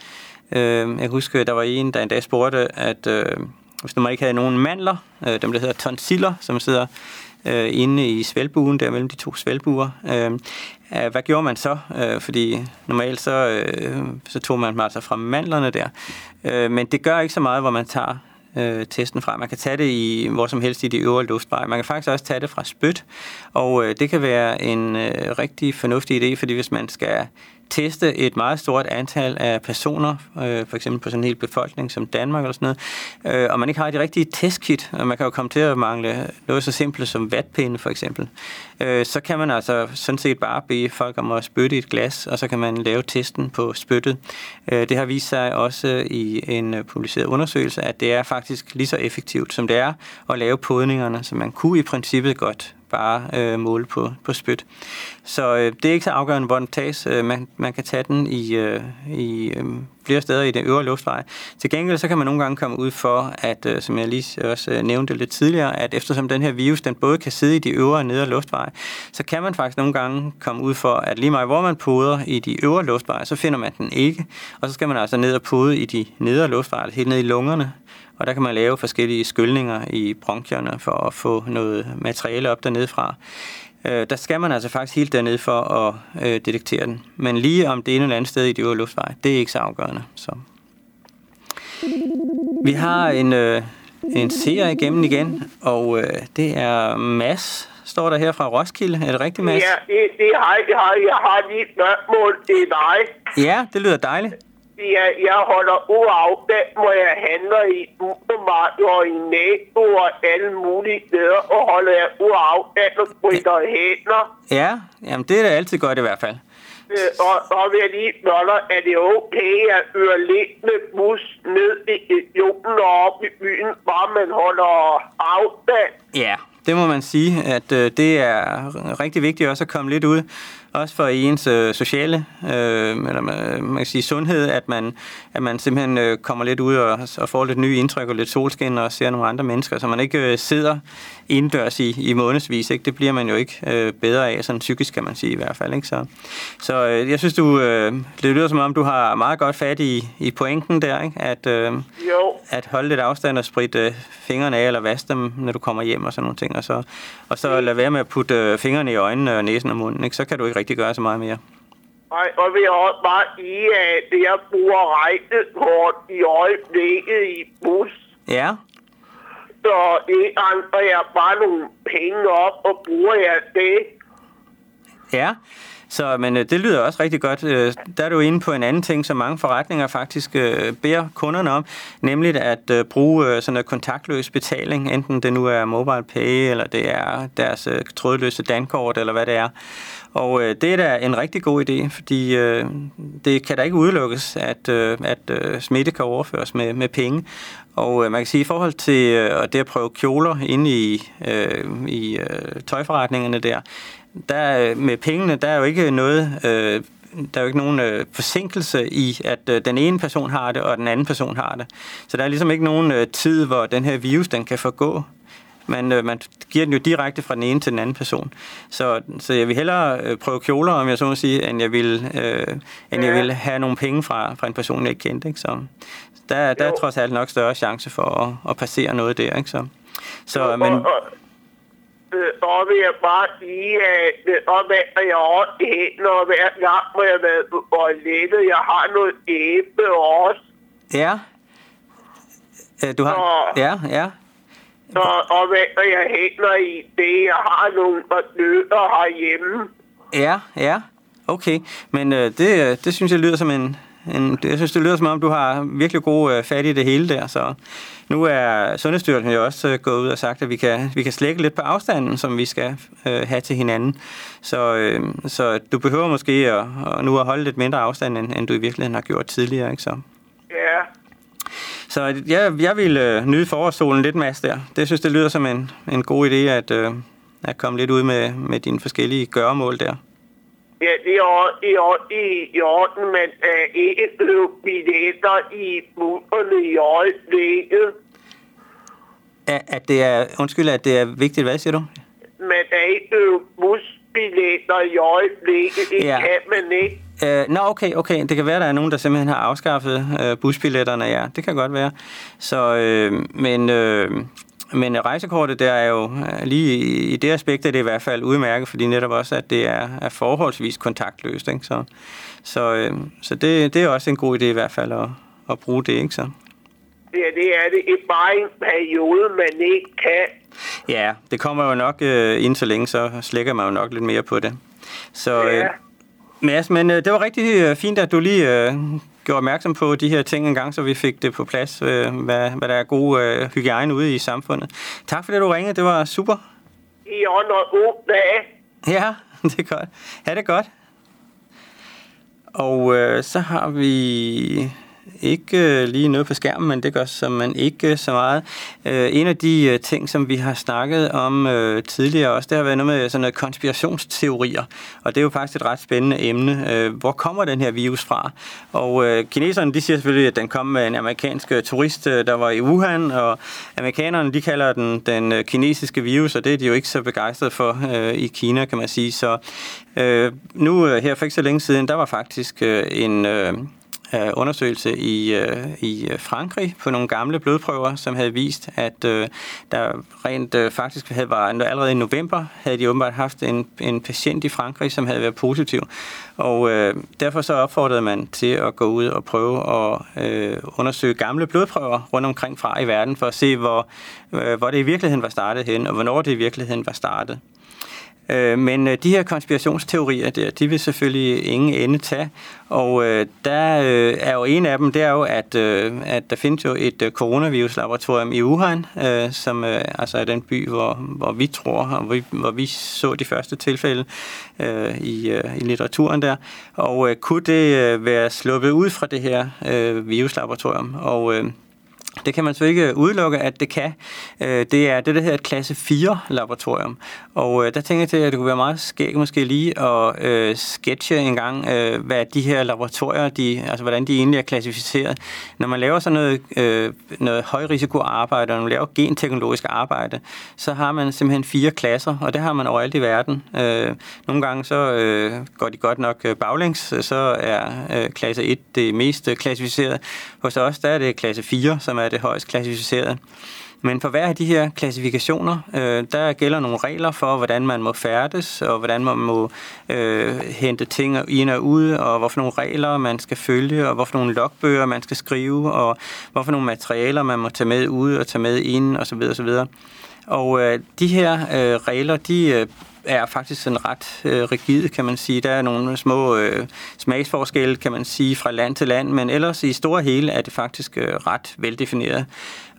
Øh, jeg husker, der var en, der en dag spurgte, at øh, hvis man ikke havde nogen mandler, øh, dem der hedder tonsiller, som sidder øh, inde i svælbuen, der mellem de to svælbuer. Øh, hvad gjorde man så? Øh, fordi normalt så, øh, så tog man dem altså fra mandlerne der. Øh, men det gør ikke så meget, hvor man tager øh, testen fra. Man kan tage det i hvor som helst i de øvre luftveje. Man kan faktisk også tage det fra spyt, og øh, det kan være en øh, rigtig fornuftig idé, fordi hvis man skal teste et meget stort antal af personer, øh, for eksempel på sådan en hel befolkning som Danmark eller sådan noget, øh, og man ikke har de rigtige testkit, og man kan jo komme til at mangle noget så simpelt som vatpinde for eksempel, øh, så kan man altså sådan set bare bede folk om at spytte i et glas, og så kan man lave testen på spyttet. Øh, det har vist sig også i en publiceret undersøgelse, at det er faktisk lige så effektivt, som det er at lave podningerne, så man kunne i princippet godt bare øh, måle på, på spyt. Så øh, det er ikke så afgørende, hvor den tages. Øh, man, man kan tage den i, øh, i øh, flere steder i den øvre luftveje. Til gengæld så kan man nogle gange komme ud for, at, øh, som jeg lige også øh, nævnte lidt tidligere, at eftersom den her virus, den både kan sidde i de øvre og nedre luftveje, så kan man faktisk nogle gange komme ud for, at lige meget hvor man poder i de øvre luftveje, så finder man den ikke. Og så skal man altså ned og pode i de nedre luftveje, altså helt ned i lungerne, og der kan man lave forskellige skyldninger i bronkierne for at få noget materiale op dernede fra. Øh, der skal man altså faktisk helt dernede for at øh, detektere den. Men lige om det ene eller andet sted i de øvre luftveje, det er ikke så afgørende. Så. Vi har en, øh, en serie igennem igen, og øh, det er Mads, står der her fra Roskilde. Er det rigtigt, Mads?
Ja, det, det har jeg. Jeg har lige spørgsmål til dig.
Ja, det lyder dejligt.
Ja, jeg holder uafstand, hvor jeg handler i supermarkeder og i NATO og alle mulige steder, og holder jeg uafstand og spritter hænder.
Ja, jamen det er da altid godt i hvert fald.
Øh, og, og vil jeg lige spørge er det okay at øre lidt med bus ned i regionen og op i byen, bare man holder afstand?
Ja, det må man sige, at øh, det er rigtig vigtigt også at komme lidt ud også for ens øh, sociale øh, eller man kan sige sundhed, at man, at man simpelthen øh, kommer lidt ud og, og får lidt nye indtryk og lidt solskin og ser nogle andre mennesker, så man ikke øh, sidder indendørs i, i månedsvis. Ikke? Det bliver man jo ikke øh, bedre af, sådan psykisk kan man sige i hvert fald. Ikke? Så, så øh, jeg synes, du, øh, det lyder som om, du har meget godt fat i, i pointen der, ikke? At, øh,
jo.
at holde lidt afstand og spritte øh, fingrene af eller vaske dem, når du kommer hjem og sådan nogle ting. Og så, og så lade være med at putte øh, fingrene i øjnene og næsen og munden, ikke? så kan du ikke rigtig gøre så meget mere.
Nej, og vi har også bare sige, at jeg bruger rejsekort i øjeblikket i bus.
Ja.
Så det andre jeg bare nogle penge op, og bruger jeg det.
Ja, så, men øh, det lyder også rigtig godt. Øh, der er du inde på en anden ting, som mange forretninger faktisk øh, beder kunderne om, nemlig at øh, bruge øh, sådan en kontaktløs betaling, enten det nu er mobile pay, eller det er deres øh, trådløse dankort, eller hvad det er. Og øh, det er da en rigtig god idé, fordi øh, det kan da ikke udelukkes, at, øh, at øh, smitte kan overføres med, med penge. Og øh, man kan sige, i forhold til øh, det at prøve kjoler inde i, øh, i øh, tøjforretningerne der, der øh, med pengene, der er jo ikke noget... Øh, der er jo ikke nogen øh, forsinkelse i, at øh, den ene person har det, og den anden person har det. Så der er ligesom ikke nogen øh, tid, hvor den her virus, den kan forgå. Man, øh, man giver den jo direkte fra den ene til den anden person. Så, så jeg vil hellere øh, prøve kjoler, om jeg så må sige, end jeg vil, øh, end jeg vil have nogle penge fra, fra en person, jeg ikke kendte. Ikke? Så der, der er trods alt nok større chance for at, at passere noget der. Ikke? Så, så, men,
og, og, så vil jeg bare sige, at og hvad jeg også når hver gang, hvor jeg været på toilettet, jeg har noget æble også.
Ja. Du har...
Så,
ja, ja.
Så, og hvad jeg hænder i det, jeg har nogle nødder herhjemme.
Ja, ja. Okay, men øh, det, det synes jeg lyder som en, en... Jeg synes, det lyder som om, du har virkelig god øh, fat i det hele der, så... Nu er Sundhedsstyrelsen jo også øh, gået ud og sagt, at vi kan, vi kan slække lidt på afstanden, som vi skal øh, have til hinanden. Så, øh, så du behøver måske at, at nu at holde lidt mindre afstand, end, end du i virkeligheden har gjort tidligere. Ikke? Så.
Ja.
Så jeg, jeg vil øh, nyde forårssolen lidt, Mads, der. Det synes, det lyder som en, en god idé, at, øh, at komme lidt ud med, med dine forskellige gøremål der.
Ja, det er i orden, i orden men er ikke blevet billetter i busserne i øjeblikket.
At, at det er, undskyld, at det er vigtigt, hvad siger du?
Men er ikke blevet busbilletter i øjeblikket, det
Ja.
kan man ikke.
Øh, nå, okay, okay. Det kan være, der er nogen, der simpelthen har afskaffet øh, busbilletterne, ja. Det kan godt være. Så, øh, men, øh, men rejsekortet, der er jo øh, lige i det aspekt, er det i hvert fald udmærket, fordi netop også, at det er, er forholdsvis kontaktløst, ikke? Så, så, øh, så det, det er også en god idé i hvert fald at, at bruge det, ikke så?
Ja, det er det. Et bare en periode, man ikke kan.
Ja, det kommer jo nok øh, ind så længe, så slækker man jo nok lidt mere på det. Så,
Ja.
øh, Mads, men øh, det var rigtig øh, fint, at du lige øh, gjorde opmærksom på de her ting en gang, så vi fik det på plads, øh, hvad, hvad der er god øh, hygiejne ude i samfundet. Tak for det, du ringede. Det var super.
I under god dag.
Ja, det er godt. Ha' det godt. Og øh, så har vi ikke øh, lige noget på skærmen, men det gør som man ikke øh, så meget. Øh, en af de ting, som vi har snakket om tidligere også, det har været noget med sådan noget konspirationsteorier. Og det er jo faktisk et ret spændende emne. Hvor kommer den her virus fra? Og kineserne, de siger selvfølgelig, at den kom med en amerikansk turist, der var i Wuhan, og amerikanerne, de kalder den den kinesiske virus, og det er de jo ikke så begejstrede for i Kina, kan man sige. Så nu her for ikke så længe siden, der var faktisk en... Øh, undersøgelse i, øh, i øh, Frankrig på nogle gamle blodprøver, som havde vist, at øh, der rent øh, faktisk havde var allerede i november havde de åbenbart haft en, en patient i Frankrig, som havde været positiv. Og øh, derfor så opfordrede man til at gå ud og prøve at øh, undersøge gamle blodprøver rundt omkring fra i verden, for at se, hvor, øh, hvor det i virkeligheden var startet hen, og hvornår det i virkeligheden var startet. Øh, Men øh, de her konspirationsteorier der, de vil selvfølgelig ingen ende tage. Og øh, der øh, er jo en af dem, det er jo, at, øh, at der findes jo et øh, coronaviruslaboratorium i Wuhan, øh, som øh, altså er den by, hvor, hvor vi tror, og hvor vi, hvor vi så de første tilfælde øh, i, øh, i litteraturen der. Og øh, kunne det øh, være sluppet ud fra det her øh, viruslaboratorium? Og øh, det kan man så ikke udelukke, at det kan. Øh, det er det, der hedder et klasse 4-laboratorium. Og øh, der tænker jeg til, at det kunne være meget skægt måske lige at øh, sketche en gang, øh, hvad de her laboratorier, de, altså hvordan de egentlig er klassificeret. Når man laver sådan noget, øh, noget højrisikoarbejde, og når man laver genteknologisk arbejde, så har man simpelthen fire klasser, og det har man overalt i verden. Øh, nogle gange så øh, går de godt nok øh, baglæns, så er øh, klasse 1 det mest øh, klassificeret. Hos os der er det klasse 4, som er det højst klassificerede. Men for hver af de her klassifikationer, øh, der gælder nogle regler for, hvordan man må færdes, og hvordan man må øh, hente ting ind og ud, og hvorfor nogle regler man skal følge, og hvorfor nogle logbøger man skal skrive, og hvorfor nogle materialer man må tage med ud og tage med ind, osv. osv. Og øh, de her øh, regler, de øh, er faktisk sådan ret øh, rigide, kan man sige. Der er nogle små øh, smagsforskelle, kan man sige, fra land til land, men ellers i store hele er det faktisk øh, ret veldefineret.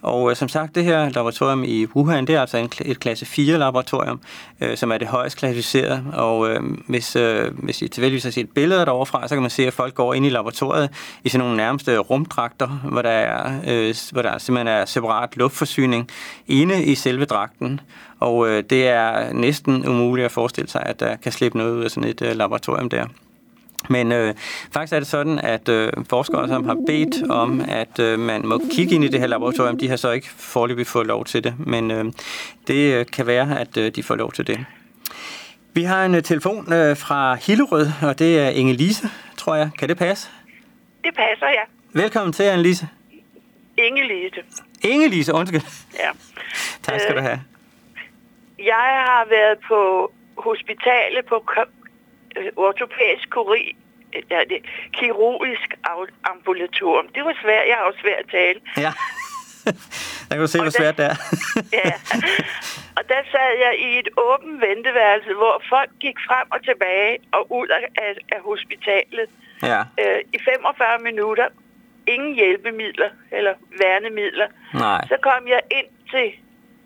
Og øh, som sagt, det her laboratorium i Wuhan, det er altså en, et klasse 4-laboratorium, øh, som er det højst klassificeret. Og øh, hvis, øh, hvis I tilfældigvis har set billeder derovre så kan man se, at folk går ind i laboratoriet i sådan nogle nærmeste rumdragter, hvor der, er, øh, hvor der simpelthen er separat luftforsyning inde i selve dragten. Og øh, det er næsten umuligt at forestille sig, at der kan slippe noget ud af sådan et øh, laboratorium der. Men øh, faktisk er det sådan, at øh, forskere, som har bedt om, at øh, man må kigge ind i det her laboratorium, de har så ikke forløbig fået lov til det. Men øh, det øh, kan være, at øh, de får lov til det. Vi har en øh, telefon øh, fra Hillerød, og det er Inge-Lise, tror jeg. Kan det passe?
Det passer, ja.
Velkommen til, Anne-Lise.
Inge-Lise.
Inge-Lise, undskyld.
Ja.
Tak skal du have.
Jeg har været på hospitalet på øh, ortopædisk kuri, ja, det, kirurgisk ambulatorium. Det var svært. Jeg har også svært at tale.
Ja. Der kan du se, hvor
Og
svært det er.
Ja. Og der sad jeg i et åbent venteværelse, hvor folk gik frem og tilbage og ud af, af, af hospitalet
ja.
øh, i 45 minutter. Ingen hjælpemidler eller værnemidler.
Nej.
Så kom jeg ind til,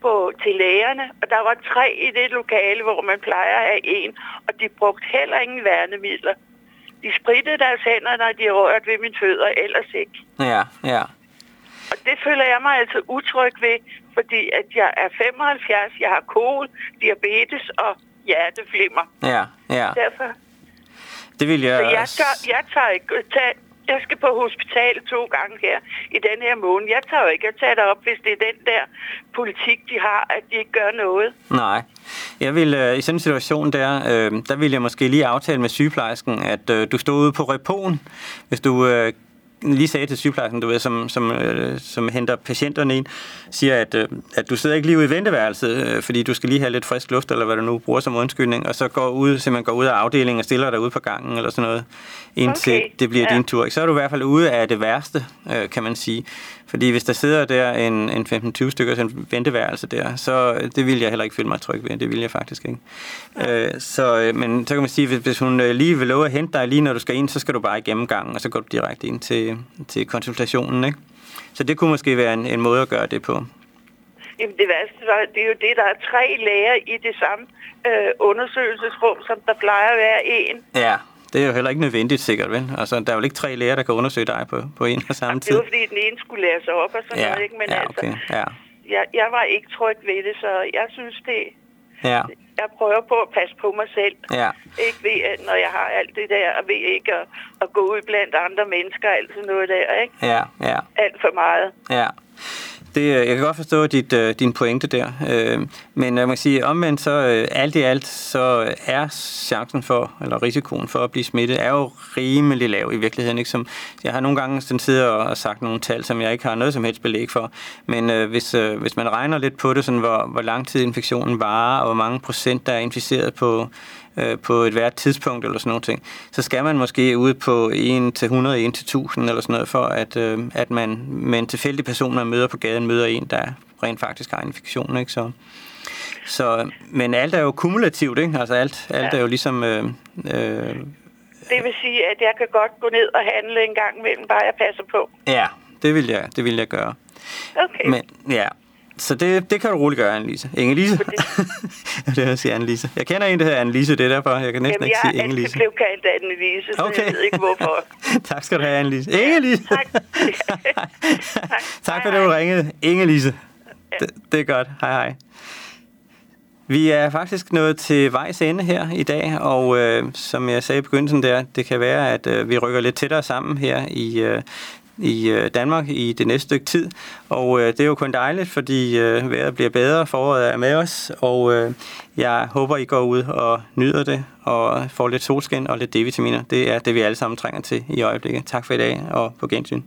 på, til lægerne, og der var tre i det lokale, hvor man plejer at have en, og de brugte heller ingen værnemidler. De sprittede deres hænder, når de rørte ved mine fødder, ellers ikke.
Ja, ja.
Og det føler jeg mig altså utryg ved, fordi at jeg er 75, jeg har kol, diabetes og hjerteflimmer.
Ja, ja.
Derfor,
Det vil jeg...
så jeg, tør, jeg tager ikke tage jeg skal på hospital to gange her i den her måned. Jeg tager jo ikke at tage det op, hvis det er den der politik, de har, at de ikke gør noget.
Nej. Jeg vil, øh, I sådan en situation der, øh, der vil jeg måske lige aftale med sygeplejersken, at øh, du står ude på repon, hvis du øh, lige sagde til sygeplejersken, du ved, som, som, øh, som henter patienterne ind, siger, at, øh, at du sidder ikke lige ude i venteværelset, øh, fordi du skal lige have lidt frisk luft, eller hvad du nu bruger som undskyldning, og så går ud, simpelthen går ud af afdelingen og stiller dig ud på gangen, eller sådan noget, indtil
Okay,
det bliver
ja.
din tur. Så er du i hvert fald ude af det værste, øh, kan man sige. Fordi hvis der sidder der en, en 15-20 stykker en venteværelse der, så øh, det vil jeg heller ikke føle mig tryg ved. Det vil jeg faktisk ikke. Øh, så, øh, men så kan man sige, hvis, hvis hun lige vil love at hente dig lige når du skal ind, så skal du bare i gennemgangen, og så går du direkte ind til, til konsultationen. Ikke? Så det kunne måske være en, en måde at gøre det på.
Jamen det værste var, det er jo det, der er tre læger i det samme øh, undersøgelsesrum, som der plejer at være en.
Ja, det er jo heller ikke nødvendigt sikkert, vel? Altså, der er jo ikke tre læger, der kan undersøge dig på, på en og samme
Det
tid.
var fordi, den ene skulle lære sig op og sådan
Ja,
noget, ikke? Men
ja,
altså,
okay. Ja,
jeg, jeg var ikke tryg ved det, så jeg synes det...
ja,
Jeg prøver på at passe på mig selv.
ja.
Ikke ved, at når jeg har alt det der, og ved ikke at, at gå ud blandt andre mennesker, alt sådan noget der, ikke?
Ja, ja.
Alt for meget.
Ja. Det, øh, jeg kan godt forstå dit, øh, din pointe der, øh, men jeg må sige, omvendt så alt i alt, så er chancen for, eller risikoen for at blive smittet, er jo rimelig lav i virkeligheden. Ikke? Som, jeg har nogle gange sådan siddet og og sagt nogle tal, som jeg ikke har noget som helst belæg for, men øh, hvis, øh, hvis man regner lidt på det, sådan, hvor, hvor lang tid infektionen varer, og hvor mange procent der er inficeret på, øh, på et hvert tidspunkt eller sådan noget ting, så skal man måske ud på 1 til 100, 1 til 1000 eller sådan noget, for at, øh, at man med en tilfældig person, man møder på gaden, møder en, der rent faktisk har infektion. Ikke? Så, så, men alt er jo kumulativt, ikke? Altså alt, alt
Ja.
er jo ligesom... Øh, øh,
Det vil sige, at jeg kan godt gå ned og handle en gang imellem, bare jeg passer på.
ja, det vil jeg, det vil jeg gøre.
Okay.
Men ja, så det, det kan du roligt gøre, Annelise. Inge-Lise? det er jeg siger Annelise. Jeg kender en, der hedder Annelise, det er derfor, jeg kan næsten
Jamen,
ikke
jeg
sige Inge-Lise.
blev kaldt Anne-Lise, så
Okay.
jeg ved ikke hvorfor.
tak skal du have, Annelise. Inge-Lise!
Tak.
tak for
Hej,
det, du ringede. Inge-Lise. Det, det er godt. Hej hej. Vi er faktisk nået til vejs ende her i dag, og øh, som jeg sagde i begyndelsen der, det kan være, at øh, vi rykker lidt tættere sammen her i, øh, i øh, Danmark i det næste stykke tid. Og øh, det er jo kun dejligt, fordi øh, vejret bliver bedre, foråret er med os, og øh, jeg håber, I går ud og nyder det, og får lidt solskin og lidt D-vitaminer. Det er det, vi alle sammen trænger til i øjeblikket. Tak for i dag, og på gensyn.